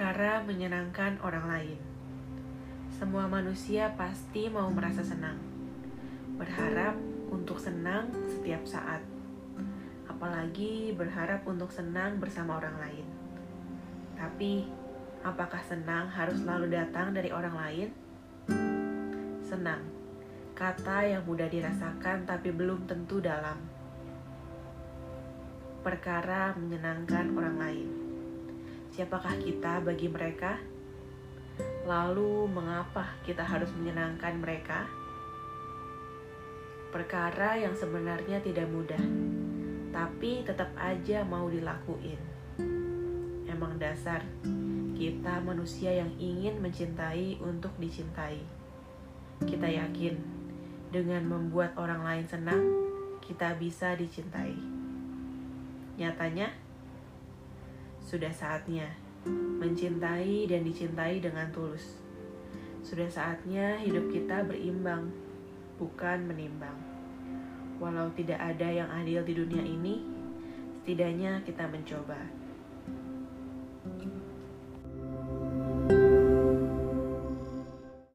perkara menyenangkan orang lain. Semua manusia pasti mau merasa senang, berharap untuk senang setiap saat, apalagi berharap untuk senang bersama orang lain. Tapi, apakah senang harus selalu datang dari orang lain? Senang, kata yang mudah dirasakan tapi belum tentu dalam. Perkara menyenangkan orang lain. Siapakah kita bagi mereka? Lalu, mengapa kita harus menyenangkan mereka? Perkara yang sebenarnya tidak mudah, tapi tetap aja mau dilakuin. Emang dasar, kita manusia yang ingin mencintai untuk dicintai. Kita yakin, dengan membuat orang lain senang, kita bisa dicintai. Nyatanya, sudah saatnya mencintai dan dicintai dengan tulus. Sudah saatnya hidup kita berimbang, bukan menimbang. Walau tidak ada yang adil di dunia ini, setidaknya kita mencoba.